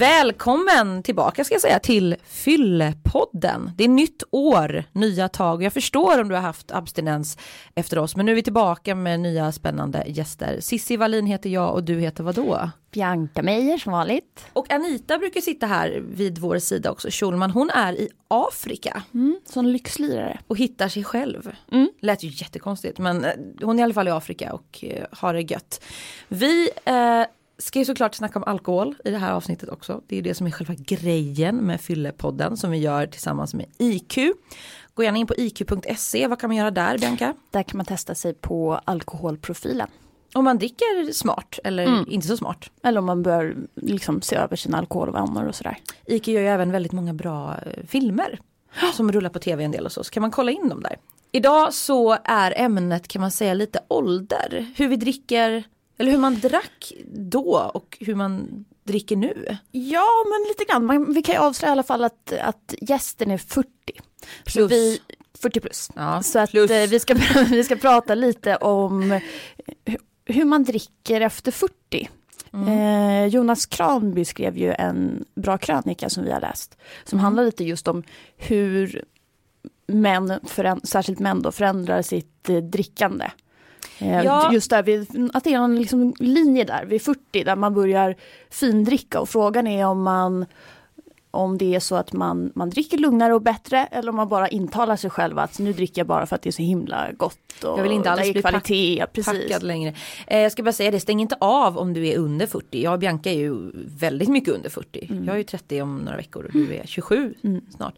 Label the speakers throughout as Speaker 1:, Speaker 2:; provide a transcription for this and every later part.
Speaker 1: Välkommen tillbaka ska jag säga till Fyllepodden. Det är nytt år, nya tag. Jag förstår om du har haft abstinens efter oss, men nu är vi tillbaka med nya spännande gäster. Sissi Wallin heter jag och du heter vad då?
Speaker 2: Bianca Meijer som vanligt.
Speaker 1: Och Anita brukar sitta här vid vår sida också, Schulman. Hon är i Afrika.
Speaker 2: Mm, som lyxlirare.
Speaker 1: Och hittar sig själv. Mm. Lät ju jättekonstigt, men eh, hon är i alla fall i Afrika och eh, har det gött. Vi eh, ska ju såklart snacka om alkohol i det här avsnittet också. Det är det som är själva grejen med Fyllepodden som vi gör tillsammans med IQ. Gå gärna in på iq.se, vad kan man göra där Bianca?
Speaker 2: Där kan man testa sig på alkoholprofilen.
Speaker 1: Om man dricker smart eller mm. inte så smart.
Speaker 2: Eller om man bör liksom se över sina alkoholvanor och sådär.
Speaker 1: IQ gör ju även väldigt många bra eh, filmer som rullar på tv en del och så, så kan man kolla in dem där. Idag så är ämnet kan man säga lite ålder, hur vi dricker, eller hur man drack då och hur man dricker nu.
Speaker 2: Ja men lite grann, man, vi kan ju avslöja i alla fall att, att gästen är 40.
Speaker 1: Plus.
Speaker 2: Vi, 40 plus.
Speaker 1: Ja,
Speaker 2: så att
Speaker 1: plus.
Speaker 2: Eh, vi, ska, vi ska prata lite om hur man dricker efter 40. Mm. Eh, Jonas Kranby skrev ju en bra krönika som vi har läst. Som mm. handlar lite just om hur män, särskilt män då, förändrar sitt eh, drickande. Eh, ja. Just där, vid, att det är en liksom linje där vid 40 där man börjar findricka och frågan är om man om det är så att man, man dricker lugnare och bättre eller om man bara intalar sig själv att nu dricker jag bara för att det är så himla gott. Och
Speaker 1: jag vill inte alls bli
Speaker 2: kvalitet,
Speaker 1: pack, precis. packad längre. Eh, jag ska bara säga det, stäng inte av om du är under 40. Jag och Bianca är ju väldigt mycket under 40. Mm. Jag är ju 30 om några veckor och du är 27 mm. snart.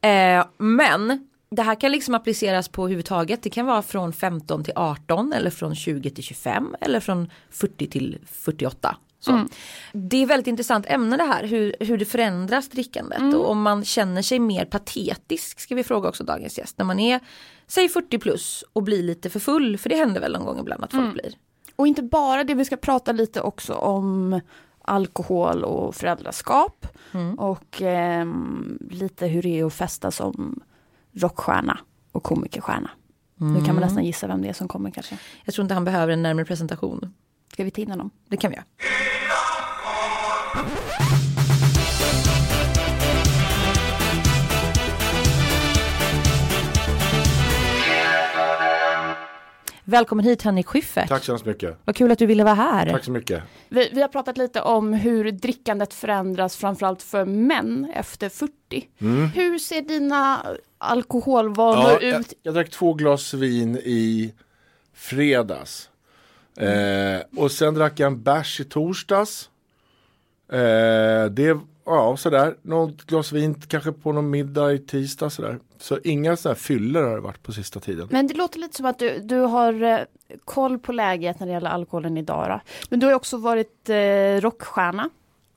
Speaker 1: Eh, men det här kan liksom appliceras på huvudtaget. Det kan vara från 15 till 18 eller från 20 till 25 eller från 40 till 48. Mm. Det är väldigt intressant ämne det här, hur, hur det förändras drickandet mm. och om man känner sig mer patetisk ska vi fråga också dagens gäst. När man är, säg 40 plus och blir lite för full, för det händer väl någon gång ibland att folk mm. blir.
Speaker 2: Och inte bara det, vi ska prata lite också om alkohol och föräldraskap mm. och eh, lite hur det är att festa som rockstjärna och komikerstjärna. Mm. Nu kan man mm. nästan gissa vem det är som kommer kanske.
Speaker 1: Jag tror inte han behöver en närmare presentation.
Speaker 2: Ska vi ta in honom?
Speaker 1: Det kan vi göra. Välkommen hit Henrik Schyffert.
Speaker 3: Tack så hemskt mycket.
Speaker 1: Vad kul att du ville vara här.
Speaker 3: Tack så mycket.
Speaker 2: Vi, vi har pratat lite om hur drickandet förändras framförallt för män efter 40. Mm. Hur ser dina alkoholvanor ja, ut?
Speaker 3: Jag, jag drack två glas vin i fredags. Eh, och sen drack jag en bärs i torsdags. Eh, det, ja sådär, något glas vin kanske på någon middag i tisdag sådär. Så inga sådana här fyller har det varit på sista tiden.
Speaker 2: Men det låter lite som att du, du har eh, koll på läget när det gäller alkoholen idag. Då. Men du har också varit eh, rockstjärna.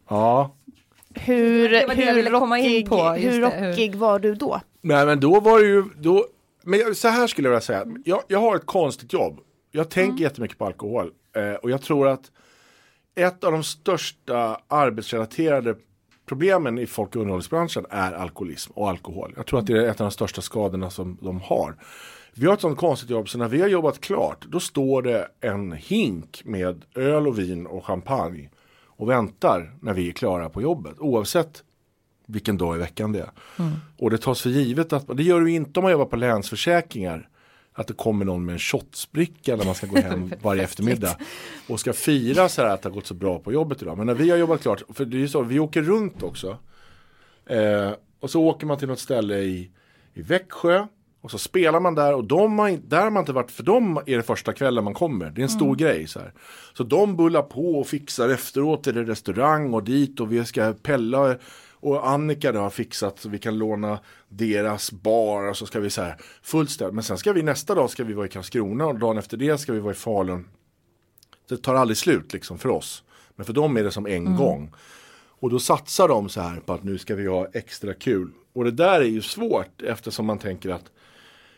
Speaker 3: Ja.
Speaker 2: Hur, hur, rockig, på, hur rockig hur... var du då?
Speaker 3: Nej men då var det ju, då, men så här skulle jag vilja säga. Jag, jag har ett konstigt jobb. Jag tänker mm. jättemycket på alkohol. Eh, och jag tror att ett av de största arbetsrelaterade problemen i folk och underhållsbranschen är alkoholism och alkohol. Jag tror att det är ett av de största skadorna som de har. Vi har ett sånt konstigt jobb så när vi har jobbat klart då står det en hink med öl och vin och champagne och väntar när vi är klara på jobbet oavsett vilken dag i veckan det är. Mm. Och det tas för givet att det gör du inte om man jobbar på Länsförsäkringar att det kommer någon med en shotsbricka när man ska gå hem varje eftermiddag och ska fira så här att det har gått så bra på jobbet idag. Men när vi har jobbat klart, för det är ju så, vi åker runt också. Eh, och så åker man till något ställe i, i Växjö och så spelar man där och de har, där har man inte varit, för dem är det första kvällen man kommer. Det är en stor mm. grej. Så, här. så de bullar på och fixar efteråt till restaurang och dit och vi ska pella och Annika då har fixat så vi kan låna deras bar och så ska vi så här fullt stöd. Men sen ska vi nästa dag ska vi vara i Karlskrona och dagen efter det ska vi vara i Falun. Det tar aldrig slut liksom för oss. Men för dem är det som en mm. gång. Och då satsar de så här på att nu ska vi ha extra kul. Och det där är ju svårt eftersom man tänker att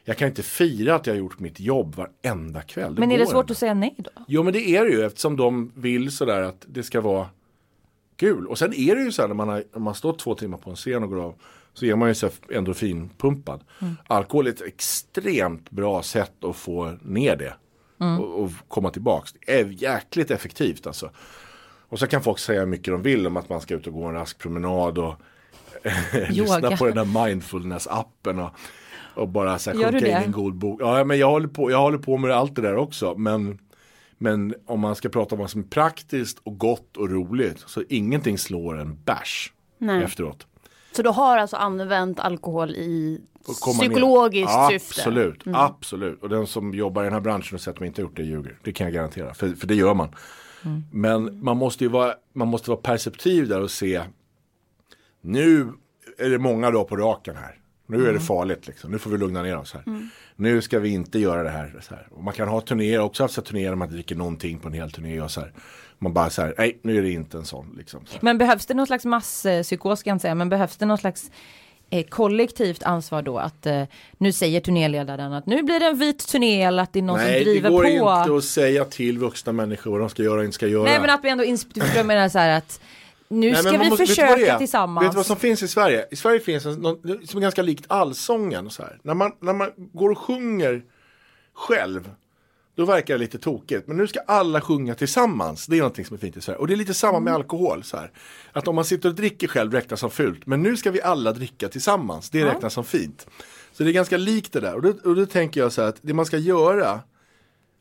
Speaker 3: jag kan inte fira att jag har gjort mitt jobb varenda kväll.
Speaker 1: Det men är det svårt ändå. att säga nej då?
Speaker 3: Jo men det är det ju eftersom de vill sådär att det ska vara kul. Och sen är det ju så här när man har, när man stått två timmar på en scen och går av så är man ju så endorfinpumpad. Mm. Alkohol är ett extremt bra sätt att få ner det mm. och, och, komma tillbaks. Det är jäkligt effektivt alltså. Och så kan folk säga hur mycket de vill om att man ska ut och gå en rask promenad och lyssna på den där mindfulness-appen och, och bara så här, sjunka in i en god bok. Ja, men jag håller, på, jag håller på med allt det där också. Men, men om man ska prata om vad som är praktiskt och gott och roligt så ingenting slår en bärs efteråt.
Speaker 2: Så du har alltså använt alkohol i
Speaker 3: ner.
Speaker 2: psykologiskt
Speaker 3: ja,
Speaker 2: syfte?
Speaker 3: Absolut, absolut. Och den som jobbar i den här branschen och sett att man inte har gjort det ljuger. Det kan jag garantera, för, för det gör man. Men man måste ju vara, man måste vara perceptiv där och se nu är det många dagar på raken här. Nu är det farligt liksom. Nu får vi lugna ner oss här. Nu ska vi inte göra det här. Så här. Och man kan ha turnéer, också haft så här turnéer där man dricker någonting på en hel turné och så här. Man bara så här, nej nu är det inte en sån liksom. Så här.
Speaker 1: Men behövs det någon slags masspsykos ska jag säga, men behövs det någon slags eh, kollektivt ansvar då att eh, nu säger turnéledaren att nu blir det en vit turné eller att det är någon
Speaker 3: Nej,
Speaker 1: som
Speaker 3: det
Speaker 1: driver
Speaker 3: går
Speaker 1: på.
Speaker 3: inte att säga till vuxna människor vad de ska göra och inte ska göra.
Speaker 1: Nej men att vi ändå ins- du förstår vad jag menar så här att nu
Speaker 3: Nej,
Speaker 1: ska vi
Speaker 3: måste-
Speaker 1: försöka tillsammans.
Speaker 3: Vet du vad som finns i Sverige? I Sverige finns en, någon, som är ganska likt allsången. Så här. När, man, när man går och sjunger själv, då verkar det lite tokigt. Men nu ska alla sjunga tillsammans. Det är någonting som är fint i Sverige. Och det är lite samma med alkohol. Så här. Att om man sitter och dricker själv räknas som fult. Men nu ska vi alla dricka tillsammans. Det räknas som fint. Så det är ganska likt det där. Och då, och då tänker jag så här att det man ska göra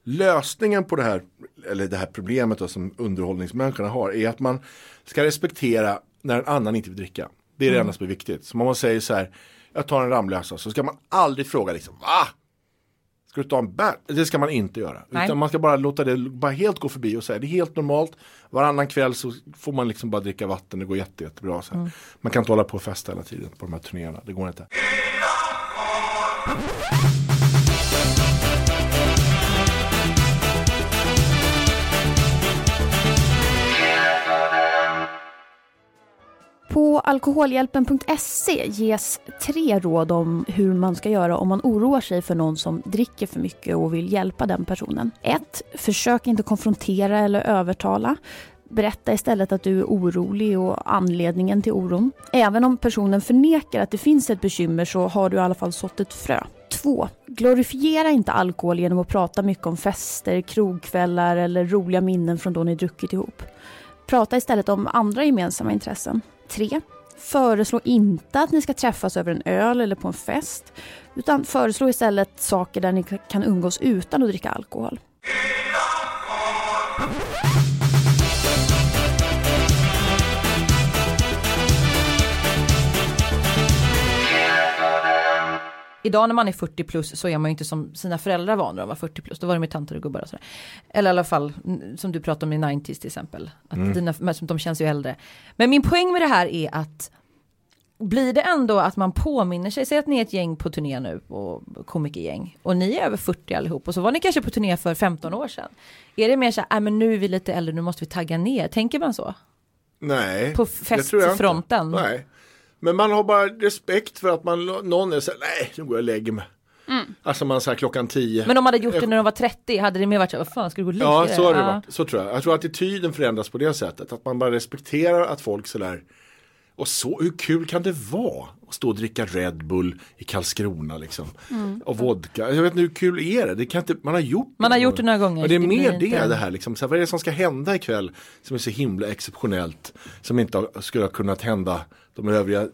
Speaker 3: lösningen på det här, eller det här problemet då, som underhållningsmänniskorna har, är att man ska respektera när en annan inte vill dricka. Det är det enda som är viktigt. Så om man säger så här, jag tar en Ramlösa, så ska man aldrig fråga liksom, va? Ska du ta en bär? Det ska man inte göra.
Speaker 1: Nej.
Speaker 3: Utan man ska bara låta det bara helt gå förbi och säga, det är helt normalt. Varannan kväll så får man liksom bara dricka vatten, det går jätte, jättebra. Så här. Man kan inte hålla på och festa hela tiden på de här turnéerna, det går inte.
Speaker 2: På alkoholhjälpen.se ges tre råd om hur man ska göra om man oroar sig för någon som dricker för mycket och vill hjälpa den personen. 1. Försök inte konfrontera eller övertala. Berätta istället att du är orolig och anledningen till oron. Även om personen förnekar att det finns ett bekymmer så har du i alla fall sått ett frö. 2. Glorifiera inte alkohol genom att prata mycket om fester, krogkvällar eller roliga minnen från då ni druckit ihop. Prata istället om andra gemensamma intressen. 3. Föreslå inte att ni ska träffas över en öl eller på en fest. Utan föreslå istället saker där ni kan umgås utan att dricka alkohol.
Speaker 1: Idag när man är 40 plus så är man ju inte som sina föräldrar var när de var 40 plus. Då var de ju tanter och gubbar och sådär. Eller i alla fall mm, som du pratade om i 90s till exempel. Att dina, men de känns ju äldre. Men min poäng med det här är att blir det ändå att man påminner sig, säg att ni är ett gäng på turné nu och komikergäng och ni är över 40 allihop och så var ni kanske på turné för 15 år sedan. Är det mer så här, "Nej, men nu är vi lite äldre, nu måste vi tagga ner, tänker man så?
Speaker 3: Nej.
Speaker 1: På festfronten?
Speaker 3: Nej. Men man har bara respekt för att man, någon är så här, nej nu går jag och lägger mig. Alltså man säger klockan tio.
Speaker 1: Men om man hade gjort det när de var 30, hade det mer varit så, vad fan ska du gå och lägga
Speaker 3: ja
Speaker 1: dig?"
Speaker 3: så har det varit. Så tror jag. Jag tror att attityden förändras på det sättet. Att man bara respekterar att folk sådär och så, hur kul kan det vara stå och dricka Red Bull i Karlskrona liksom? Och vodka. Jag vet inte hur kul är det? det kan inte, man har gjort
Speaker 1: Man har gjort det några gånger,
Speaker 3: Och det är
Speaker 1: det
Speaker 3: mer
Speaker 1: inte-
Speaker 3: det det här liksom. Så här, vad är det som ska hända ikväll som är så himla exceptionellt? Som inte skulle ha kunnat hända de övriga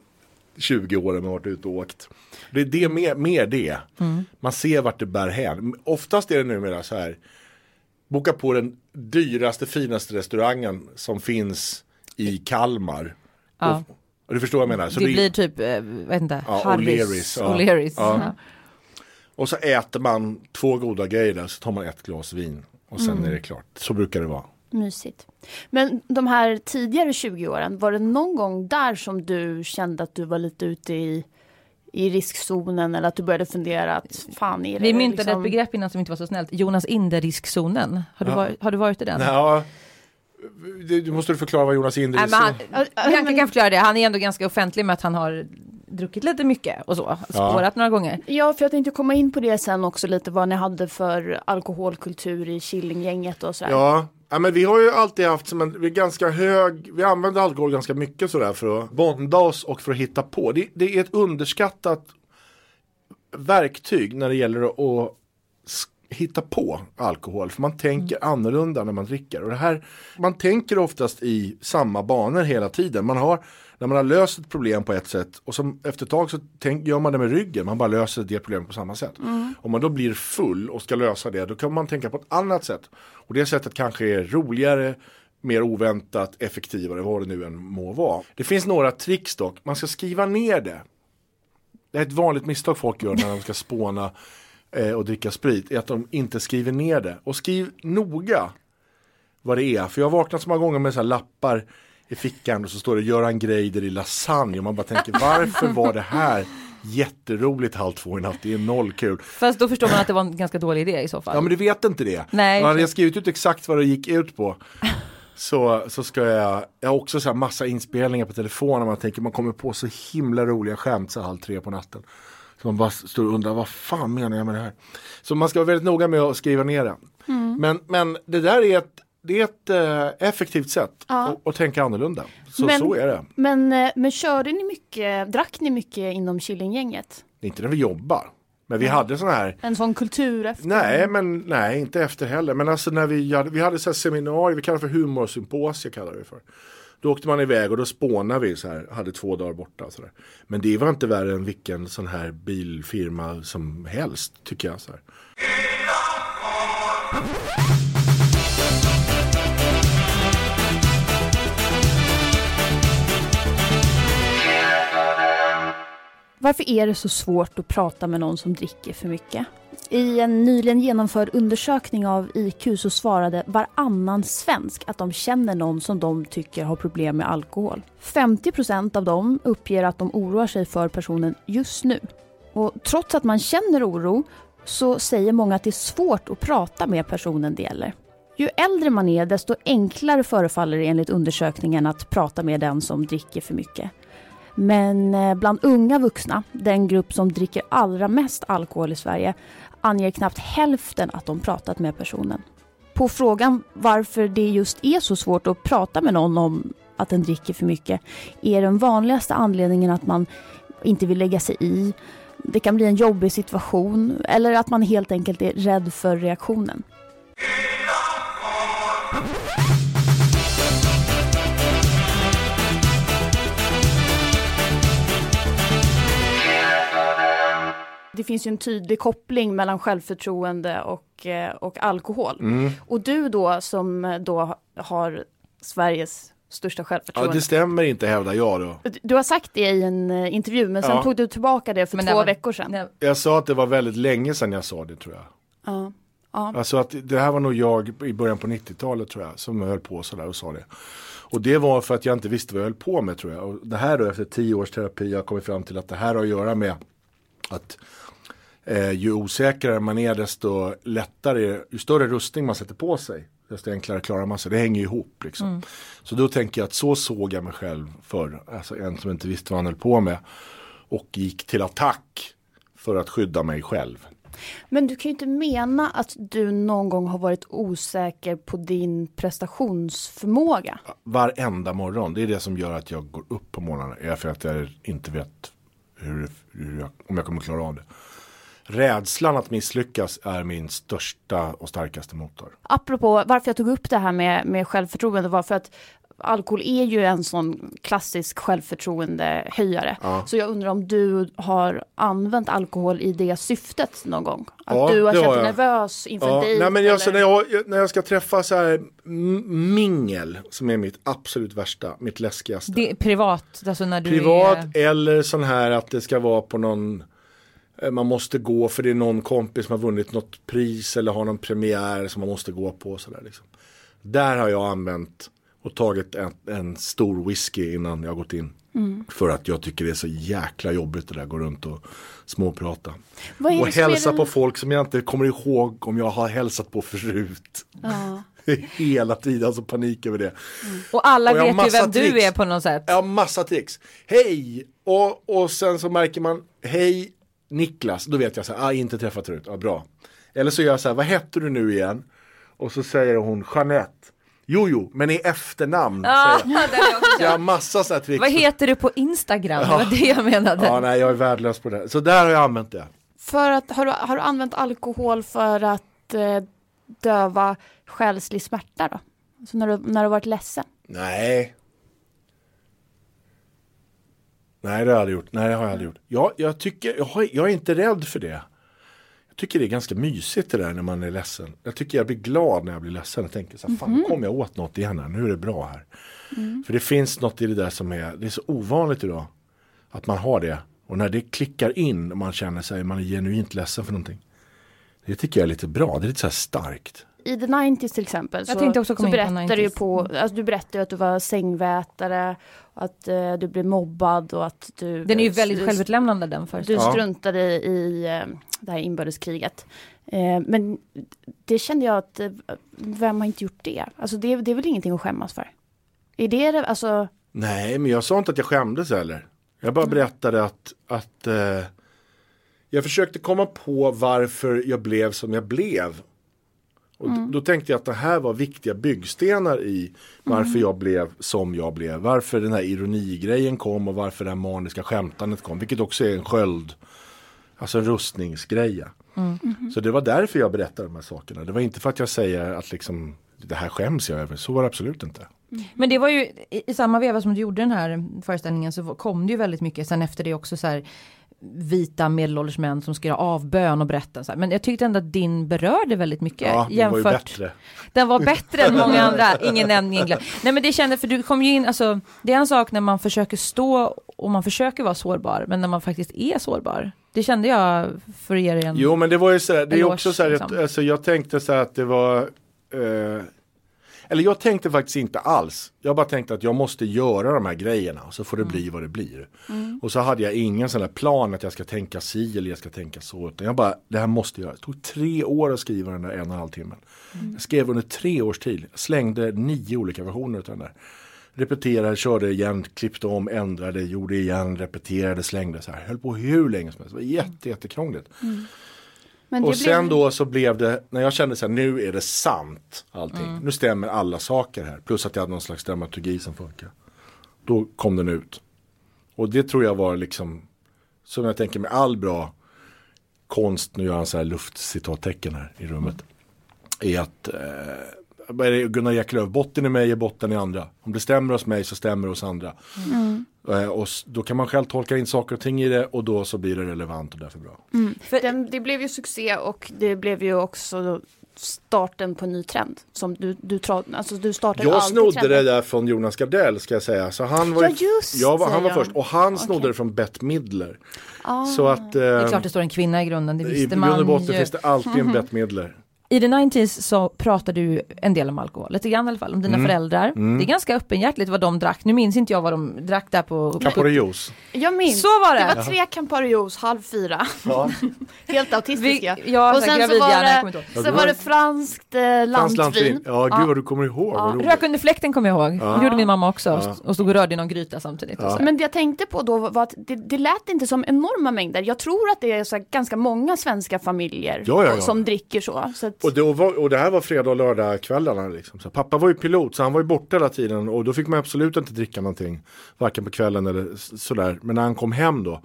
Speaker 3: 20 åren man varit ute och åkt. Det är det, mer, mer det.
Speaker 1: Mm.
Speaker 3: Man ser vart det bär hän. Oftast är det numera så här. Boka på den dyraste, finaste restaurangen som finns i Kalmar.
Speaker 1: Ja.
Speaker 3: Och, och du förstår vad jag menar. Så
Speaker 1: det
Speaker 3: det-
Speaker 1: blir typ, eh, vet inte,
Speaker 3: Ja. O'Learys, ja.
Speaker 1: O'Learys.
Speaker 3: Ja.
Speaker 1: Ja.
Speaker 3: Och så äter man två goda grejer där, så tar man ett glas vin. Och sen
Speaker 1: Mm.
Speaker 3: är det klart. Så brukar det vara.
Speaker 2: Mysigt. Men de här tidigare 20 åren, var det någon gång där som du kände att du var lite ute i, i riskzonen eller att du började fundera att fan är det
Speaker 1: Vi myntade
Speaker 2: liksom...
Speaker 1: ett begrepp innan som inte var så snällt, Jonas Inde-riskzonen. Har, du
Speaker 3: Ja.
Speaker 1: varit, har du varit i den?
Speaker 3: Ja, du, du måste förklara vad Jonas Inde
Speaker 1: Nej, men han,
Speaker 2: Ja, men-
Speaker 1: kan förklara det, han är ändå ganska offentlig med att han har druckit lite mycket och så, spårat några gånger.
Speaker 2: Ja, för jag tänkte komma in på det sen också lite vad ni hade för alkoholkultur i Killinggänget och sådär.
Speaker 3: Ja, ja men vi har ju alltid haft som en, vi är ganska hög, vi använder alkohol ganska mycket sådär för att bonda oss och för att hitta på. Det, det är ett underskattat verktyg när det gäller att hitta på alkohol för man tänker annorlunda när man dricker. Och det här, man tänker oftast i samma banor hela tiden. Man har, när man har löst ett problem på ett sätt och som efter ett tag så tänk, gör man det med ryggen, man bara löser det problemet på samma sätt. Om man då blir full och ska lösa det, då kan man tänka på ett annat sätt. Och det sättet kanske är roligare, mer oväntat, effektivare, vad det nu än må vara. Det finns några tricks dock, man ska skriva ner det. Det är ett vanligt misstag folk gör när de ska spåna eh, och dricka sprit, är att de inte skriver ner det. Och skriv noga vad det är. För jag har vaknat så många gånger med så här lappar i fickan och så står det Göran Greider i lasagne och man bara tänker varför var det här jätteroligt halv två i natt, det är noll kul.
Speaker 1: Fast då förstår man att det var en ganska dålig idé i så fall.
Speaker 3: Ja men du vet inte det.
Speaker 1: Nej.
Speaker 3: Och hade jag skrivit ut exakt vad det gick ut på så, så ska jag, jag har också så här massa inspelningar på telefonen man tänker man kommer på så himla roliga skämt så halv tre på natten. Man bara står och undrar vad fan menar jag med det här. Så man ska vara väldigt noga med att skriva ner det. Men, men det där är ett, det är ett eh, effektivt sätt
Speaker 2: Ja.
Speaker 3: att, tänka annorlunda. Så,
Speaker 2: Men-
Speaker 3: så är det.
Speaker 2: Men, eh, men körde ni mycket, drack ni mycket inom Killinggänget?
Speaker 3: Inte när vi jobbar. Men vi hade sådana här
Speaker 2: En sån kultur efter?
Speaker 3: Nej, men nej, inte efter heller. Men alltså när vi hade, vi hade så här seminarier, vi kallar det för humorsymposier kallar vi för. Då åkte man iväg och då spånade vi så här, hade två dagar borta. Så där. Men det var inte värre än vilken sån här bilfirma som helst tycker jag. Så här.
Speaker 2: Varför är det så svårt att prata med någon som dricker för mycket? I en nyligen genomförd undersökning av IQ så svarade varannan svensk att de känner någon som de tycker har problem med alkohol. 50% av dem uppger att de oroar sig för personen just nu. Och trots att man känner oro så säger många att det är svårt att prata med personen det gäller. Ju äldre man är desto enklare förefaller det enligt undersökningen att prata med den som dricker för mycket. Men eh, bland unga vuxna, den grupp som dricker allra mest alkohol i Sverige, anger knappt hälften att de pratat med personen. På frågan varför det just är så svårt att prata med någon om att den dricker för mycket är den vanligaste anledningen att man inte vill lägga sig i. Det kan bli en jobbig situation eller att man helt enkelt är rädd för reaktionen. Det finns ju en tydlig koppling mellan självförtroende och, eh, och alkohol.
Speaker 3: Mm.
Speaker 2: Och du då som då har Sveriges största
Speaker 3: Ja,
Speaker 2: självförtroende.
Speaker 3: det stämmer inte hävdar jag då.
Speaker 2: Du har sagt det i en eh, intervju men sen
Speaker 3: Ja.
Speaker 2: tog du tillbaka det för
Speaker 1: Men
Speaker 2: två
Speaker 1: var-
Speaker 2: veckor sedan.
Speaker 1: Nej,
Speaker 3: Jag sa att det var väldigt länge sedan jag sa det tror jag.
Speaker 2: Ja. Ja.
Speaker 3: Alltså att det här var nog jag i början på 90-talet tror jag som höll på sådär och sa det. Och det var för att jag inte visste vad jag höll på med tror jag. Och det här då efter tio års terapi har jag kommit fram till att det här har att göra med att eh, ju osäkrare man är desto lättare, ju större rustning man sätter på sig desto enklare klarar man sig. Det hänger ihop liksom. Så då tänker jag att så såg jag mig själv förr. Alltså en som inte visste vad han höll på med. Och gick till attack för att skydda mig själv.
Speaker 2: Men du kan ju inte mena att du någon gång har varit osäker på din prestationsförmåga.
Speaker 3: Varenda morgon. Det är det som gör att jag går upp på morgonen. Är för att jag inte vet hur, hur jag, om jag kommer klara av det. Rädslan att misslyckas är min största och starkaste motor.
Speaker 2: Apropå varför jag tog upp det här med, med självförtroende var för att alkohol är ju en sån klassisk självförtroendehöjare.
Speaker 3: Ja.
Speaker 2: Så jag undrar om du har använt alkohol i det syftet någon gång? Att
Speaker 3: Ja,
Speaker 2: du har känt dig nervös inför
Speaker 3: Ja,
Speaker 2: dejt?
Speaker 3: nej, men jag, när, jag, när jag ska träffa så här mingel som är mitt absolut värsta, mitt läskigaste.
Speaker 1: det privat, alltså när du
Speaker 3: Privat
Speaker 1: är...
Speaker 3: eller sån här att det ska vara på någon man måste gå för det är någon kompis som har vunnit något pris eller har någon premiär som man måste gå på. Så där, liksom. Där har jag använt och tagit en, en stor whisky innan jag har gått in. För att jag tycker det är så jäkla jobbigt det där, gå runt och småprata. Och
Speaker 2: det som är
Speaker 3: hälsa på folk som jag inte kommer ihåg om jag har hälsat på förut.
Speaker 2: Ja.
Speaker 3: Hela tiden, alltså panik över det.
Speaker 1: Och alla
Speaker 3: Och jag har
Speaker 1: vet ju vem du
Speaker 3: tricks.
Speaker 1: är på något sätt.
Speaker 3: Ja, massa tricks. Hej! Och, och sen så märker man, hej Niklas, då vet jag så här, ah, inte träffat förut, ja, bra. Eller så gör jag så här, vad heter du nu igen? Och så säger hon Jeanette. Jo, jo, men i efternamn.
Speaker 1: Ja,
Speaker 3: säger jag.
Speaker 1: jag.
Speaker 3: Så har massa så här tricks.
Speaker 1: Vad heter du på Instagram? Det var det jag menade.
Speaker 3: Ja, nej, jag är värdelös på det. Så där har jag använt det.
Speaker 2: För att, har, du, har du använt alkohol för att eh, döva själslig smärta då? Alltså när du, när du varit ledsen?
Speaker 3: Nej. Nej det har jag aldrig gjort. Nej det har jag aldrig gjort. Jag, jag, tycker, jag, har, jag är inte rädd för det. Jag tycker det är ganska mysigt det där när man är ledsen. Jag tycker jag blir glad när jag blir ledsen och tänker så här, fan nu kom jag åt något igen här, nu är det bra här. För det finns något i det där som är, det är så ovanligt idag. Att man har det. Och när det klickar in och man känner sig, man är genuint ledsen för någonting. Det tycker jag är lite bra, det är lite så här starkt.
Speaker 2: I The 90s till exempel
Speaker 1: Jag
Speaker 2: så,
Speaker 1: tänkte också
Speaker 2: så berättar du ju
Speaker 1: 90s.
Speaker 2: på, alltså du berättar att du var sängvätare, att eh, du blev mobbad och att du
Speaker 1: Den är ju väldigt
Speaker 2: du,
Speaker 1: självutlämnande den
Speaker 2: du
Speaker 1: föreställningen.
Speaker 3: Ja.
Speaker 2: struntade i eh, det här inbördeskriget. Eh, men det kände jag att, eh, vem har inte gjort det? Alltså det, det är väl ingenting att skämmas för? Är det alltså,
Speaker 3: Nej, men jag sa inte att jag skämdes heller. Jag bara berättade att, att eh, jag försökte komma på varför jag blev som jag blev. Och d- Då tänkte jag att det här var viktiga byggstenar i varför jag blev som jag blev. Varför den här ironigrejen kom och varför det här maniska skämtandet kom. Vilket också är en sköld, alltså en rustningsgreja. Så det var därför jag berättade de här sakerna. Det var inte för att jag säger att liksom det här skäms jag över. Så var det absolut inte.
Speaker 1: Men det var ju i, i samma veva som du gjorde den här föreställningen så kom det ju väldigt mycket sen efter det också så här vita medelålders män som ska göra avbön och berätta. Så här. Men jag tyckte ändå att din berörde väldigt mycket.
Speaker 3: Ja, det var ju bättre.
Speaker 1: Den var bättre än många andra. Ingen nämnd, ingen glömd. Nej men det kände, för du kom ju in, alltså det är en sak när man försöker stå och man försöker vara sårbar, men när man faktiskt är sårbar. Det kände jag för att ge dig en...
Speaker 3: Jo men det var ju så här, det är också så här,
Speaker 1: liksom.
Speaker 3: att, alltså, jag tänkte så här att det var eh, Eller jag tänkte faktiskt inte alls. Jag bara tänkte att jag måste göra de här grejerna så får det bli vad det blir. Och så hade jag ingen sån här plan att jag ska tänka si eller jag ska tänka så. Utan jag bara, det här måste jag göra. Det tog tre år att skriva den där en och en halv timmen. Jag skrev under tre års tid. Slängde nio olika versioner av den där. Repeterade, körde igen, klippte om, ändrade, gjorde igen, repeterade, slängde så här. Höll på hur länge som helst. Det var jätte, jättekrångligt.
Speaker 2: men
Speaker 3: Och sen
Speaker 2: blev,
Speaker 3: då så blev det, när jag kände så här, nu är det sant allting. Nu stämmer alla saker här. Plus att jag hade någon slags dramaturgi som funkar. Då kom den ut. Och det tror jag var liksom, som jag tänker med all bra konst, nu gör han så här luftcitattecken här i rummet. Är att, eh, vad är det Gunnar Ekelöf, botten i mig är botten i andra. Om det stämmer hos mig så stämmer det hos andra. Eh, och då kan man själv tolka in saker och ting i det och då så blir det relevant och därför bra.
Speaker 2: den, det blev ju succé och det blev ju också starten på en ny trend. Som du, du, alltså du startade
Speaker 3: Jag snodde
Speaker 2: trender.
Speaker 3: det där från Jonas Gardell ska jag säga. Så han var,
Speaker 2: Ja,
Speaker 3: ju-
Speaker 2: just
Speaker 3: jag var, han var först och han snodde
Speaker 2: Okej.
Speaker 3: det från Bette Midler.
Speaker 2: Ah.
Speaker 3: Så att
Speaker 1: Det är
Speaker 3: eh,
Speaker 1: klart det står en kvinna i grunden, det
Speaker 3: i
Speaker 1: visste
Speaker 3: grund och
Speaker 1: man
Speaker 3: botten
Speaker 1: ju.
Speaker 3: finns det alltid en Bette Midler.
Speaker 1: I the 90s så pratade du en del om alkohol, lite grann i alla fall, om dina föräldrar. Det är ganska öppenhjärtligt vad de drack. Nu minns inte jag vad de drack där på...
Speaker 3: Campari Juice.
Speaker 2: Jag minns.
Speaker 1: Så var det.
Speaker 2: Det var tre Campari Juice, halv fyra.
Speaker 3: Ja.
Speaker 2: Helt
Speaker 1: Vi,
Speaker 2: autistiska.
Speaker 1: jag
Speaker 2: och sen så
Speaker 1: gravidhjärna, jag
Speaker 2: var
Speaker 1: ihåg.
Speaker 2: det,
Speaker 3: Ja, det
Speaker 2: var det franskt eh,
Speaker 3: Fransk
Speaker 2: lantvin.
Speaker 3: Ja, gud vad du kommer ihåg. roligt.
Speaker 1: Rök under fläkten kommer jag ihåg.
Speaker 3: Ja.
Speaker 1: Det gjorde min mamma också.
Speaker 3: Ja.
Speaker 1: Och stod och rörde i någon gryta samtidigt.
Speaker 3: Ja.
Speaker 1: så.
Speaker 2: Men det jag tänkte på då var att det, det lät inte som enorma mängder. Jag tror att det är så här ganska många svenska familjer
Speaker 3: Ja, ja, ja.
Speaker 2: som dricker så. så att,
Speaker 3: Och, då var, och det här var fredag och lördagskvällarna. Liksom. Så pappa var ju pilot så han var ju borta hela tiden och då fick man absolut inte dricka någonting. Varken på kvällen eller sådär. Men när han kom hem då.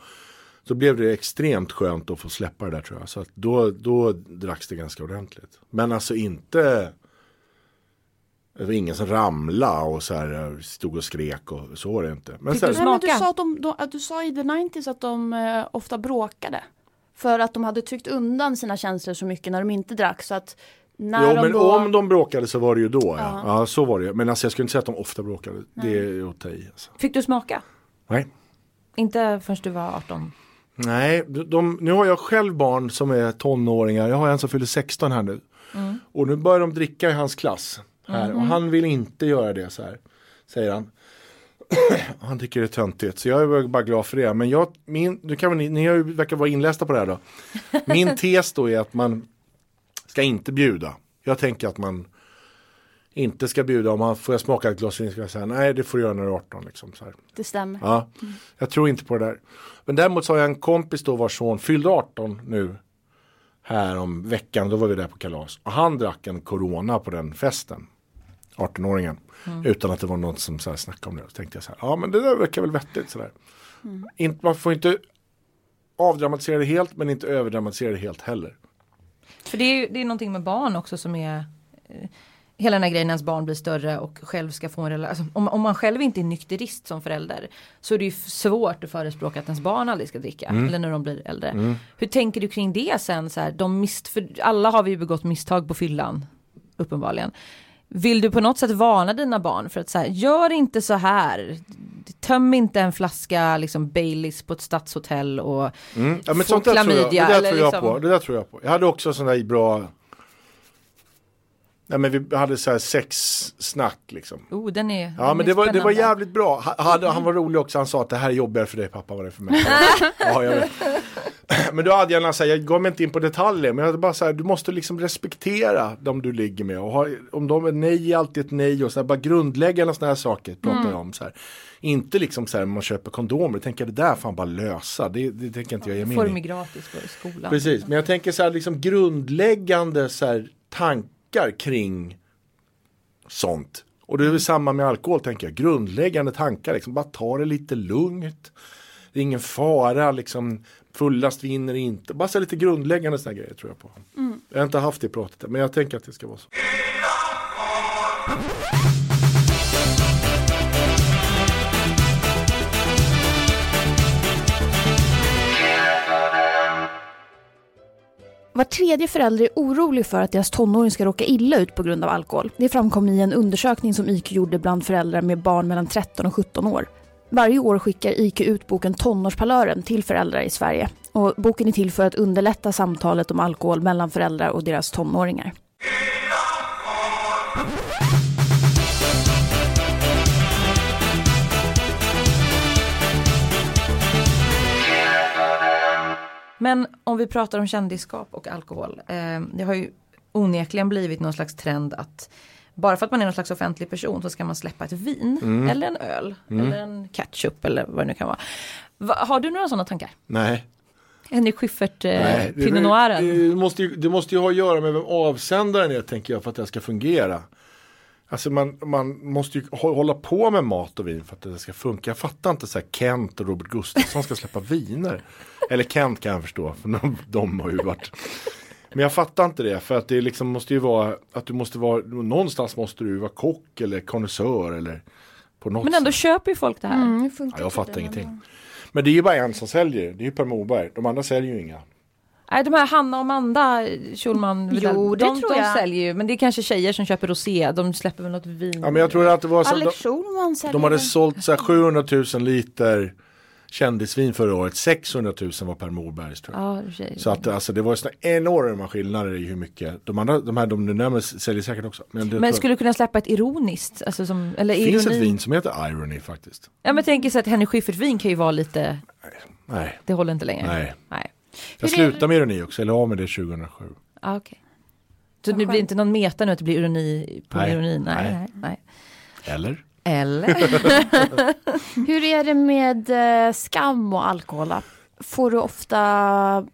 Speaker 3: Så blev det extremt skönt att få släppa det där tror jag. Så att då, då dracks det ganska ordentligt. Men alltså inte Det var ingen som ramlade och så här eh, stod och skrek och så var det inte. Men sen,
Speaker 1: du
Speaker 2: Nej, men du, sa att de, de, att du sa i the 90s att de eh, ofta bråkade. För att de hade tryckt undan sina känslor så mycket när de inte drack. Så att när
Speaker 3: Jo
Speaker 2: de
Speaker 3: men
Speaker 2: då...
Speaker 3: om de bråkade så var det ju då ja.
Speaker 2: Ja.
Speaker 3: Så var det. Men alltså jag skulle inte säga att de ofta bråkade. Det är att ta i. Alltså.
Speaker 1: Fick du smaka?
Speaker 3: Nej.
Speaker 1: Inte förrän du var 18?
Speaker 3: Nej, de, nu har jag själv barn som är tonåringar. Jag har en som fyller 16 här nu. Och nu börjar de dricka i hans klass. Här. Och han vill inte göra det så här. Säger han. han tycker det är töntigt. Så jag är bara glad för det. Men jag, min, nu kan ni, ni har ju, verkar vara inlästa på det här då. Min tes då är att man ska inte bjuda. Jag tänker att man inte ska bjuda. Om man får jag smaka ett glas vin ska jag säga nej det får du göra när du är 18. Liksom, så här.
Speaker 2: Det stämmer.
Speaker 3: Ja, jag tror inte på det där. Men däremot så har jag en kompis då vars son fyllde 18 nu. Här om veckan, då var vi där på kalas. Och han drack en corona på den festen. 18-åringen. Utan att det var någon som så här snackade om det. Så tänkte jag så här, ja men det där verkar väl vettigt sådär. Inte, man får inte avdramatisera det helt men inte överdramatisera det helt heller.
Speaker 1: För det är det är någonting med barn också som är eh, Hela den här grejen när ens barn blir större och själv ska få en relation. Alltså, om, om man själv inte är nykterist som förälder så är det ju svårt att förespråka att ens barn aldrig ska dricka. Eller när de blir äldre. Hur tänker du kring det sen? Så här, de mist, för alla har vi ju begått misstag på fyllan. Uppenbarligen. Vill du på något sätt varna dina barn för att så här, gör inte så här. Töm inte en flaska liksom Baileys på ett stadshotell och
Speaker 3: Mm. Ja, men
Speaker 1: Få
Speaker 3: jag, det
Speaker 1: klamydia,
Speaker 3: där tror jag
Speaker 1: liksom-
Speaker 3: på. Det där tror jag på. Jag hade också sån där bra Nej men vi hade så här sexsnack liksom.
Speaker 1: oh den är
Speaker 3: Ja
Speaker 1: den
Speaker 3: men
Speaker 1: är
Speaker 3: det var, det var jävligt bra. Ha- Hade, han var rolig också, han sa att det här är jobbigare för dig pappa vad det är för mig. ja, jag vet. Men då hade jag så här, jag gav mig inte in på detaljer, men jag hade bara så här, du måste liksom respektera de du ligger med. Och ha, om de är nej är alltid ett nej och så här, bara grundläggande sådana här saker pratar jag om. Så här. Inte liksom så här, man köper kondomer, tänker det där får han bara lösa. Det, det tänker inte jag ge mig in i.
Speaker 1: gratis på skolan.
Speaker 3: Precis, men jag tänker så här liksom grundläggande så här, tankar kring sånt. Och det är väl samma med alkohol tänker jag. Grundläggande tankar, liksom, bara ta det lite lugnt. Det är ingen fara, liksom, fullast vinner inte. Bara så lite grundläggande sådana grejer tror jag på. Jag har inte haft det pratet men jag tänker att det ska vara så.
Speaker 2: Var tredje förälder är orolig för att deras tonåring ska råka illa ut på grund av alkohol. Det framkom i en undersökning som IQ gjorde bland föräldrar med barn mellan 13 och 17 år. Varje år skickar IQ ut boken Tonårspalören till föräldrar i Sverige. Och boken är till för att underlätta samtalet om alkohol mellan föräldrar och deras tonåringar.
Speaker 1: Men om vi pratar om kändisskap och alkohol. Eh, det har ju onekligen blivit någon slags trend att bara för att man är någon slags offentlig person så ska man släppa ett vin
Speaker 3: Mm.
Speaker 1: eller en öl eller en ketchup eller vad det nu kan vara. Va, har du några sådana tankar?
Speaker 3: Nej.
Speaker 1: Henrik Schyffert, eh,
Speaker 3: Nej, det,
Speaker 1: Pinot Noiren.
Speaker 3: det, måste ju, det måste ju ha att göra med vem avsändaren är tänker jag för att det ska fungera. Alltså man, man måste ju hå- hålla på med mat och vin för att det ska funka. Jag fattar inte så här Kent och Robert Gustafsson ska släppa viner. Eller Kent kan jag förstå, för de, de har ju varit. Men jag fattar inte det för att det liksom måste ju vara att du måste vara, någonstans måste du vara kock eller konnässör eller på något
Speaker 1: Men ändå
Speaker 3: sätt.
Speaker 1: köper ju folk det här.
Speaker 2: Mm,
Speaker 3: Ja, jag fattar ingenting. Men det är ju bara en som säljer, det är ju Per Morberg. De andra säljer ju inga.
Speaker 1: Nej de här Hanna och Amanda Schulman,
Speaker 2: Jo, det
Speaker 1: de,
Speaker 2: tror
Speaker 1: de
Speaker 2: jag.
Speaker 1: säljer ju. Men det är kanske tjejer som köper rosé. De släpper väl något vin.
Speaker 3: Ja men jag tror att det var så, de,
Speaker 2: Alex Schulman säljer
Speaker 3: de hade sålt så här 700 000 liter kändisvin förra året. 600 000 var Per Morbergs tror jag.
Speaker 1: Ja.
Speaker 3: Så att alltså, det var såna enorma skillnader i hur mycket. De andra, de här de du nämner säljer säkert också. Men, det
Speaker 1: Men skulle du kunna släppa ett ironiskt? Alltså som, eller
Speaker 3: jag. finns
Speaker 1: ironi?
Speaker 3: ett vin som heter Irony faktiskt.
Speaker 1: Ja men tänker så att Henrik Schyffert vin kan ju vara lite,
Speaker 3: Nej,
Speaker 1: det håller inte längre.
Speaker 3: nej.
Speaker 1: Nej.
Speaker 3: Jag slutade med ironi också, eller av med det 2007.
Speaker 1: Ah, okej. Så det blir inte någon meta nu att det blir ironi på
Speaker 3: Nej.
Speaker 1: ironi? Nej,
Speaker 3: Nej.
Speaker 1: nej. nej.
Speaker 3: Eller?
Speaker 1: Eller?
Speaker 2: Hur är det med eh, skam och alkohol? Får du ofta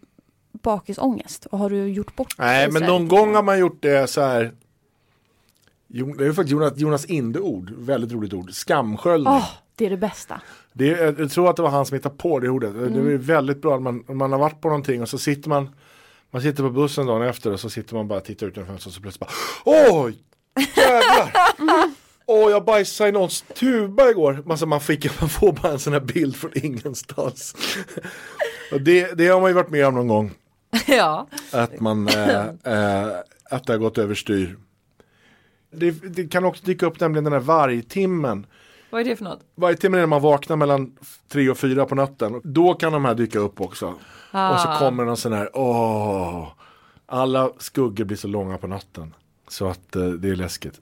Speaker 2: bakisångest? Och har du gjort bort
Speaker 3: Nej, men någon gång har man gjort det så här. Det är faktiskt Jonas, Jonas Inde-ord, väldigt roligt ord. Skamsköljning.
Speaker 2: Åh, det är det bästa.
Speaker 3: Det är, jag tror att det var han som hittade på det ordet.
Speaker 2: Mm.
Speaker 3: Det är väldigt bra man, man har varit på någonting och så sitter man Man sitter på bussen dagen efter och så sitter man bara och tittar ut genom fönstret och så plötsligt bara Oj! Jävlar! Åh jag bajsade i någons tuba igår. Alltså man, fick, man får bara en sån här bild från ingenstans. och det, det har man ju varit med om någon gång.
Speaker 1: ja.
Speaker 3: Att man eh, eh, Att det har gått överstyr. Det, det kan också dyka upp nämligen den här vargtimmen.
Speaker 1: Vad är det för något?
Speaker 3: Varje timme när man vaknar mellan tre och fyra på natten. Då kan de här dyka upp också. Och så kommer någon sån här, åh. Alla skuggor blir så långa på natten. Så att eh, det är läskigt.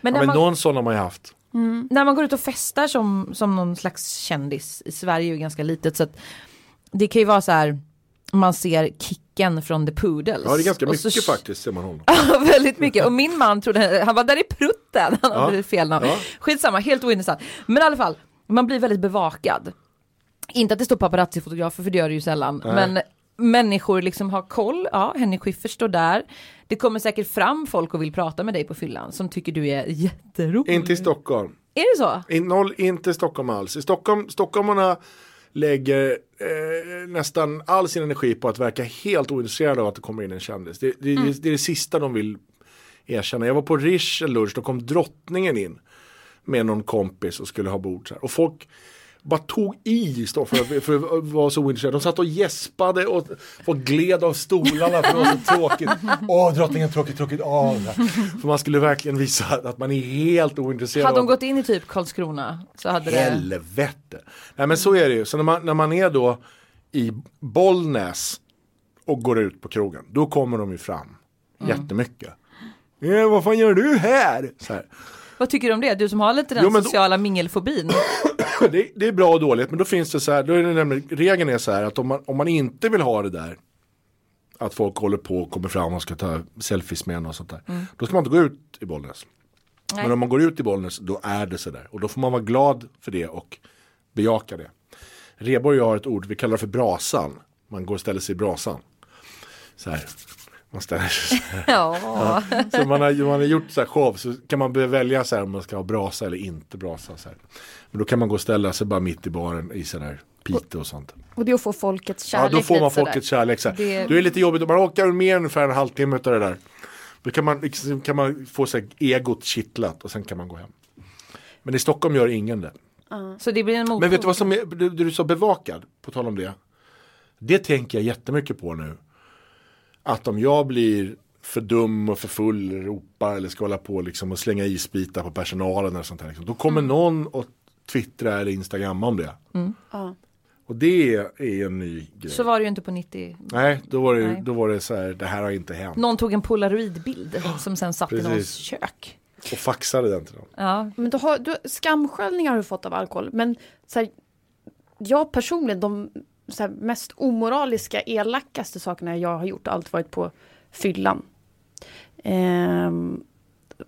Speaker 1: Men
Speaker 3: Ja, men
Speaker 1: man,
Speaker 3: någon sån har man ju haft.
Speaker 1: när man går ut och festar som, som någon slags kändis, i Sverige är ju ganska litet så att det kan ju vara så här man ser Kicken från The Poodles.
Speaker 3: Ja det är ganska
Speaker 1: Och
Speaker 3: mycket
Speaker 1: så,
Speaker 3: faktiskt ser man honom.
Speaker 1: Ja, väldigt mycket. Och min man trodde, han var där i prutten. Han
Speaker 3: Ja.
Speaker 1: hade fel namn.
Speaker 3: Ja.
Speaker 1: Skitsamma, helt ointressant. Men i alla fall, man blir väldigt bevakad. Inte att det står paparazzi-fotografer, för det gör det ju sällan.
Speaker 3: Nej.
Speaker 1: Men människor liksom har koll. Ja, Henrik Schyffert står där. Det kommer säkert fram folk och vill prata med dig på fyllan som tycker du är jätterolig.
Speaker 3: Inte i Stockholm.
Speaker 1: Är det så?
Speaker 3: In, noll, inte i Stockholm alls. I Stockholm, stockholmarna lägger eh, nästan all sin energi på att verka helt ointresserade av att det kommer in en kändis. Det, det,
Speaker 1: Mm.
Speaker 3: det, det är det sista de vill erkänna. Jag var på Rish en lunch, då kom drottningen in med någon kompis och skulle ha bord. Och folk bara tog i för för att vara så ointresserade. De satt och gäspade och folk gled av stolarna för det var så tråkigt. Åh, drottningen tråkigt, tråkigt. Här. för man skulle verkligen visa att man är helt ointresserad.
Speaker 1: Hade de gått in i typ Karlskrona så hade det...
Speaker 3: Helvete. Nej men så är det ju. Så när man, när man är då i Bollnäs och går ut på krogen, då kommer de ju fram jättemycket. Ja, vad fan gör du här? Här.
Speaker 1: Vad tycker du om det? Du som har lite den
Speaker 3: Jo, då-
Speaker 1: sociala mingelfobin.
Speaker 3: Det, det är bra och dåligt, men då finns det så här, då är det nämligen, regeln är så här att om man, om man inte vill ha det där, att folk håller på och kommer fram och ska ta selfies med en och sånt där, då ska man inte gå ut i Bollnäs.
Speaker 1: Nej.
Speaker 3: Men om man går ut i Bollnäs, då är det så där. Och då får man vara glad för det och bejaka det. Reborg och jag har ett ord, vi kallar det för brasan. Man går och ställer sig i brasan. Så här. Man ställer sig så här.
Speaker 1: Ja.
Speaker 3: Så man har, man har gjort så här show så kan man börja välja så här om man ska ha brasa eller inte brasa. Så här. Men då kan man gå och ställa sig bara mitt i baren i sån här pite och sånt.
Speaker 2: Och det är att få folkets
Speaker 3: Ja,
Speaker 2: kärlek.
Speaker 3: då får man folkets kärlek. Så här.
Speaker 1: Det-
Speaker 3: Det är lite jobbigt, om man orkar med ungefär en halvtimme av det där. Då kan man, liksom, kan man få sig egot kittlat och sen kan man gå hem. Men i Stockholm gör ingen det.
Speaker 1: Så det blir en motpol.
Speaker 3: Men vet du vad som är, du, du är så bevakad, på tal om det. Det tänker jag jättemycket på nu. Att om jag blir för dum och för full, ropar eller ska hålla på liksom och slänga isbitar på personalen eller sånt här. Liksom, då kommer någon och twittra eller instagramma om det.
Speaker 2: Ja.
Speaker 3: Och det är, en ny grej.
Speaker 1: Så var det ju inte på 90.
Speaker 3: Nej, då var, det,
Speaker 1: Nej.
Speaker 3: då var det så här, det här har inte hänt.
Speaker 1: Någon tog en polaroidbild som sen satt i någons
Speaker 3: Precis.
Speaker 1: kök.
Speaker 3: Och faxade den till dem.
Speaker 1: Ja.
Speaker 2: Men du har, du, skamsköljningar har du fått av alkohol. Men så här, jag personligen, de här, mest omoraliska, elakaste sakerna jag har gjort har alltid varit på fyllan. Ehm,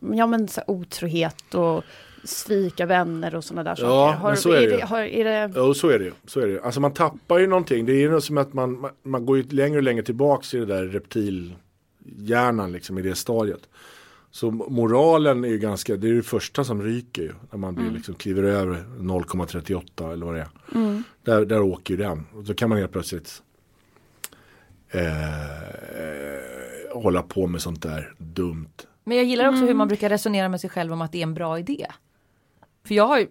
Speaker 2: ja men så här, otrohet och svika vänner och sådana där saker.
Speaker 3: Ja,
Speaker 2: har,
Speaker 3: men så är det ju.
Speaker 2: det, har, är det
Speaker 3: Jo, så är det ju. Så är det. Alltså man tappar ju någonting. Det är ju som att man, man, man går ju längre och längre tillbaks i det där reptilhjärnan liksom i det stadiet. Så moralen är ju ganska, det är det första som ryker ju. När man blir, liksom, kliver över 0,38 eller vad det är. Där, där åker ju den. Och då kan man helt plötsligt eh, hålla på med sånt där dumt.
Speaker 1: Men jag gillar också hur man brukar resonera med sig själv om att det är en bra idé. För jag har ju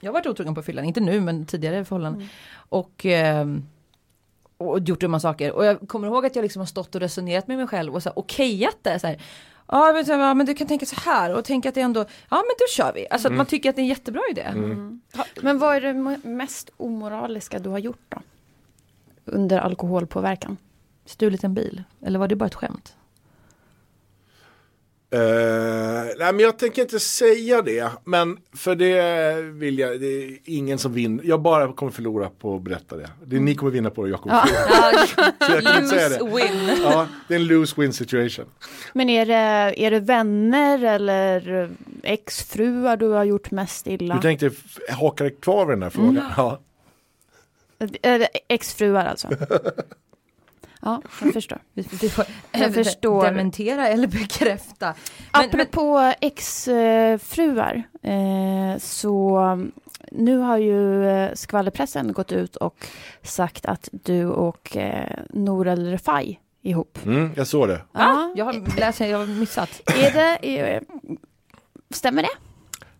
Speaker 1: jag har varit otrogen på fyllan, inte nu men tidigare förhållanden. Och, ehm, och gjort dumma saker. Och jag kommer ihåg att jag liksom har stått och resonerat med mig själv och så här, okejat det. Så här, Ja men, så ja men du kan tänka så här och tänka att det ändå, ja men då kör vi. Alltså att man tycker att det är en jättebra idé.
Speaker 2: Men vad är det mest omoraliska du har gjort då? Under alkoholpåverkan?
Speaker 1: Stulit en bil, eller var det bara ett skämt?
Speaker 3: Eh, nej men jag tänker inte säga det. Men för det vill jag, det är ingen som vinner. Jag bara kommer förlora på att berätta det. det är, ni kommer vinna på det, jag kommer förlora. Så jag kan inte säga
Speaker 1: Lose
Speaker 3: det.
Speaker 1: win.
Speaker 3: Ja, det är en lose-win situation.
Speaker 2: Men är det, är det vänner eller exfruar du har gjort mest illa?
Speaker 3: Du tänkte haka kvar vid den här frågan? Ja.
Speaker 2: Är det Exfruar alltså? ja, jag förstår.
Speaker 1: Vi, vi får
Speaker 2: Jag förstår.
Speaker 1: dementera eller bekräfta. Men, men,
Speaker 2: Apropå exfruar, eh, så nu har ju eh, skvallerpressen gått ut och sagt att du och eh, Nour El Refai ihop.
Speaker 3: Mm, jag såg det.
Speaker 1: ah, jag har läst, jag har missat.
Speaker 2: Är det, är, stämmer det?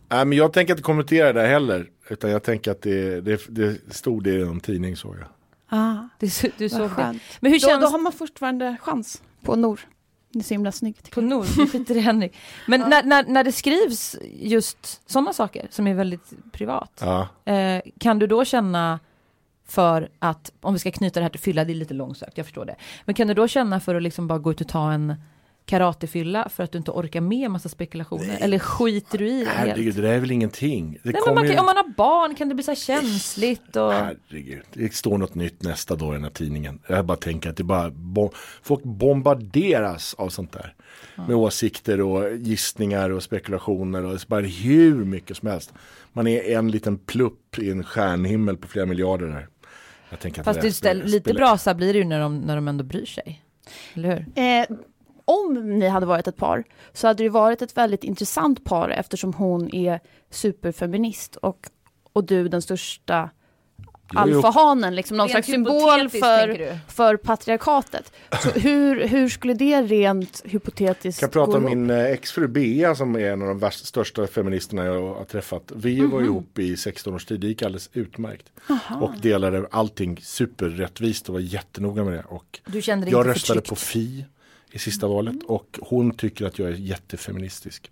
Speaker 3: Nej, men jag tänker inte kommentera det heller. Utan jag tänker att det, det, det stod det i någon tidning såg jag.
Speaker 2: Ja,
Speaker 1: Du, så- du såg
Speaker 2: vad
Speaker 1: det.
Speaker 2: skönt.
Speaker 1: Men hur
Speaker 2: Då,
Speaker 1: känns
Speaker 2: då har man fortfarande chans på Nour. Det är så himla snyggt.
Speaker 1: på Nord? Vi skiter i Henrik. Men när, när, när det skrivs just sådana saker som är väldigt privat.
Speaker 3: Ja.
Speaker 1: Eh, kan du då känna för att, om vi ska knyta det här till fylla, det är lite långsökt, jag förstår det. Men kan du då känna för att liksom bara gå ut och ta en karatefylla för att du inte orkar med massa spekulationer? Eller skiter du i det helt?
Speaker 3: Herregud, det där är väl ingenting. Det
Speaker 1: Nej, men man kan,
Speaker 3: ju...
Speaker 1: om man har barn kan det bli så här känsligt och...
Speaker 3: Herregud, det står något nytt nästa dag i den här tidningen. Jag bara tänker att det bara bom- folk bombarderas av sånt där. Med åsikter och gissningar och spekulationer och det är bara hur mycket som helst. Man är en liten plupp i en stjärnhimmel på flera miljarder där.
Speaker 1: Fast
Speaker 3: det
Speaker 1: det
Speaker 3: spelar-
Speaker 1: lite brasa blir det ju när de, när de ändå bryr sig. Eller hur?
Speaker 2: Eh, om ni hade varit ett par så hade det varit ett väldigt intressant par eftersom hon är superfeminist och, och du den största alfahanen, liksom någon
Speaker 1: Rent
Speaker 2: slags symbol för, för patriarkatet. Så hur, hur skulle det rent hypotetiskt
Speaker 3: Jag kan prata
Speaker 2: gå
Speaker 3: om
Speaker 2: ihop?
Speaker 3: min eh, exfru Bea som är en av de värsta, största feministerna jag har träffat. Vi var ihop i 16 års tid, det gick alldeles utmärkt. Och delade allting superrättvist och var jättenoga med det. Och
Speaker 1: Du kände dig
Speaker 3: jag
Speaker 1: inte
Speaker 3: röstade
Speaker 1: förtryckt?
Speaker 3: på Fi i sista valet och hon tycker att jag är jättefeministisk.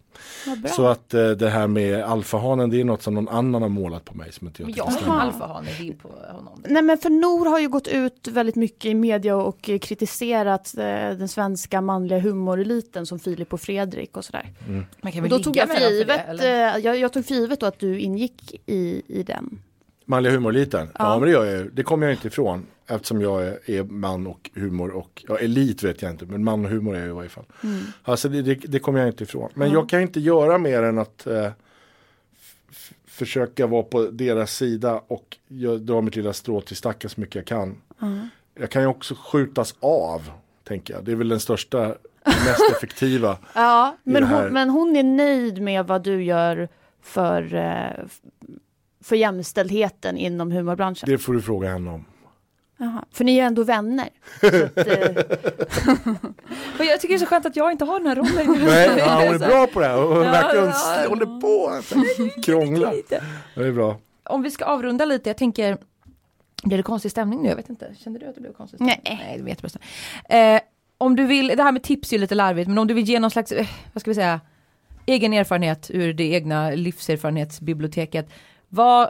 Speaker 3: Så att eh, det här med alfahanen det är något som någon annan har målat på mig som inte jag tycker
Speaker 1: jag har
Speaker 3: stämmer.
Speaker 1: en alfahane bild på honom.
Speaker 2: Nej men för Nor har ju gått ut väldigt mycket i media och eh, kritiserat eh, den svenska manliga humoreliten som Filip och Fredrik och sådär.
Speaker 1: Man kan
Speaker 2: Och
Speaker 1: väl
Speaker 2: då tog jag för givet,
Speaker 1: det, eller?
Speaker 2: eh, jag, jag tog för givet då att du ingick i, i den.
Speaker 3: Manliga humoreliten? Ja.
Speaker 2: Ja.
Speaker 3: men det gör jag ju. Det kommer jag inte ifrån. Eftersom jag är, är man och humor och, ja elit vet jag inte men man och humor är jag i varje fall. Alltså det, det, det kommer jag inte ifrån. Men jag kan inte göra mer än att eh, försöka vara på deras sida och jag dra mitt lilla strå till stacken så mycket jag kan. Jag kan ju också skjutas av, tänker jag. Det är väl den största, mest effektiva.
Speaker 2: Ja, men hon, men hon är nöjd med vad du gör för, eh, för jämställdheten inom humorbranschen.
Speaker 3: Det får du fråga henne om.
Speaker 2: Jaha. För ni är ändå vänner. Att, eh,
Speaker 1: Men jag tycker det är så skönt att jag inte har den här rollen.
Speaker 3: Nej, ja, hon är bra på det här. Hon
Speaker 1: Ja,
Speaker 3: verkligen
Speaker 1: ja.
Speaker 3: håller på. Alltså. Krångla. Det är bra.
Speaker 1: Om vi ska avrunda lite, jag tänker blir det konstig stämning nu? Jag vet inte. Kände du att det blev konstig stämning?
Speaker 2: Nej.
Speaker 1: Nej, det vet jag eh, Om du vill, det här med tips är ju lite larvigt, men om du vill ge någon slags, eh, vad ska vi säga, egen erfarenhet ur det egna livserfarenhetsbiblioteket. Vad,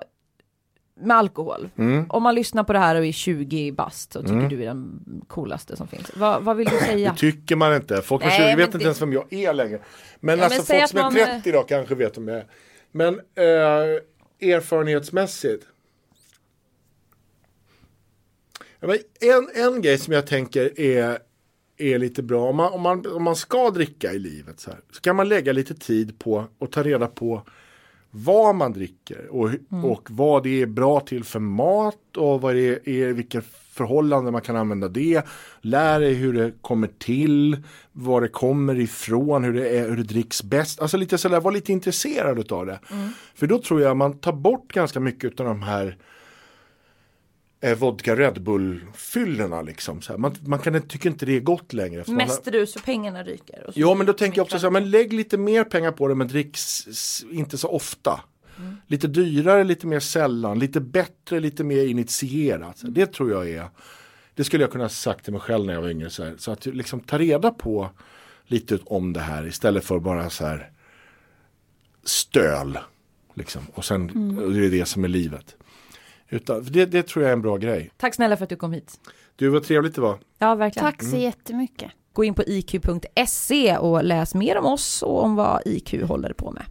Speaker 1: med alkohol.
Speaker 3: Mm.
Speaker 1: Om man lyssnar på det här och är 20 bast och tycker du är den coolaste som finns. Vad, vad vill du säga?
Speaker 3: Det tycker man inte. Folk
Speaker 1: Nej,
Speaker 3: 20
Speaker 1: men
Speaker 3: vet
Speaker 1: det-
Speaker 3: inte ens vem jag är längre. Men
Speaker 1: Ja,
Speaker 3: alltså
Speaker 1: men
Speaker 3: folk som är
Speaker 1: man-
Speaker 3: 30 då kanske vet vem jag är. Men eh, erfarenhetsmässigt. En, en grej som jag tänker är, är lite bra. Om man, om, man, om man ska dricka i livet så, här, så kan man lägga lite tid på att ta reda på vad man dricker och, hu- och vad det är bra till för mat och vad det är, vilka förhållanden man kan använda det. Lär dig hur det kommer till, var det kommer ifrån, hur det, är, hur det dricks bäst. Alltså lite sådär, var lite intresserad av det. För då tror jag man tar bort ganska mycket av de här eh, vodka Red Bull-fyllorna liksom. Så här. Man, man kan, tycker inte det är gott längre. har-
Speaker 1: Mest rus och pengarna ryker. Och så-
Speaker 3: Ja men då tänker jag också så här, men lägg lite mer pengar på det men drick inte så ofta. Lite dyrare, lite mer sällan, lite bättre, lite mer initierat. Så Det tror jag är, det skulle jag kunna ha sagt till mig själv när jag var yngre. Så, här, så att liksom ta reda på lite om det här istället för bara så här stöl. Liksom. Och sen och det är det som är livet. Utan, det, det tror jag är en bra grej.
Speaker 1: Tack snälla för att du kom hit.
Speaker 3: Du, vad trevligt det var.
Speaker 1: Ja, verkligen.
Speaker 2: tack så jättemycket.
Speaker 1: Gå in på iq.se och läs mer om oss och om vad IQ håller på med.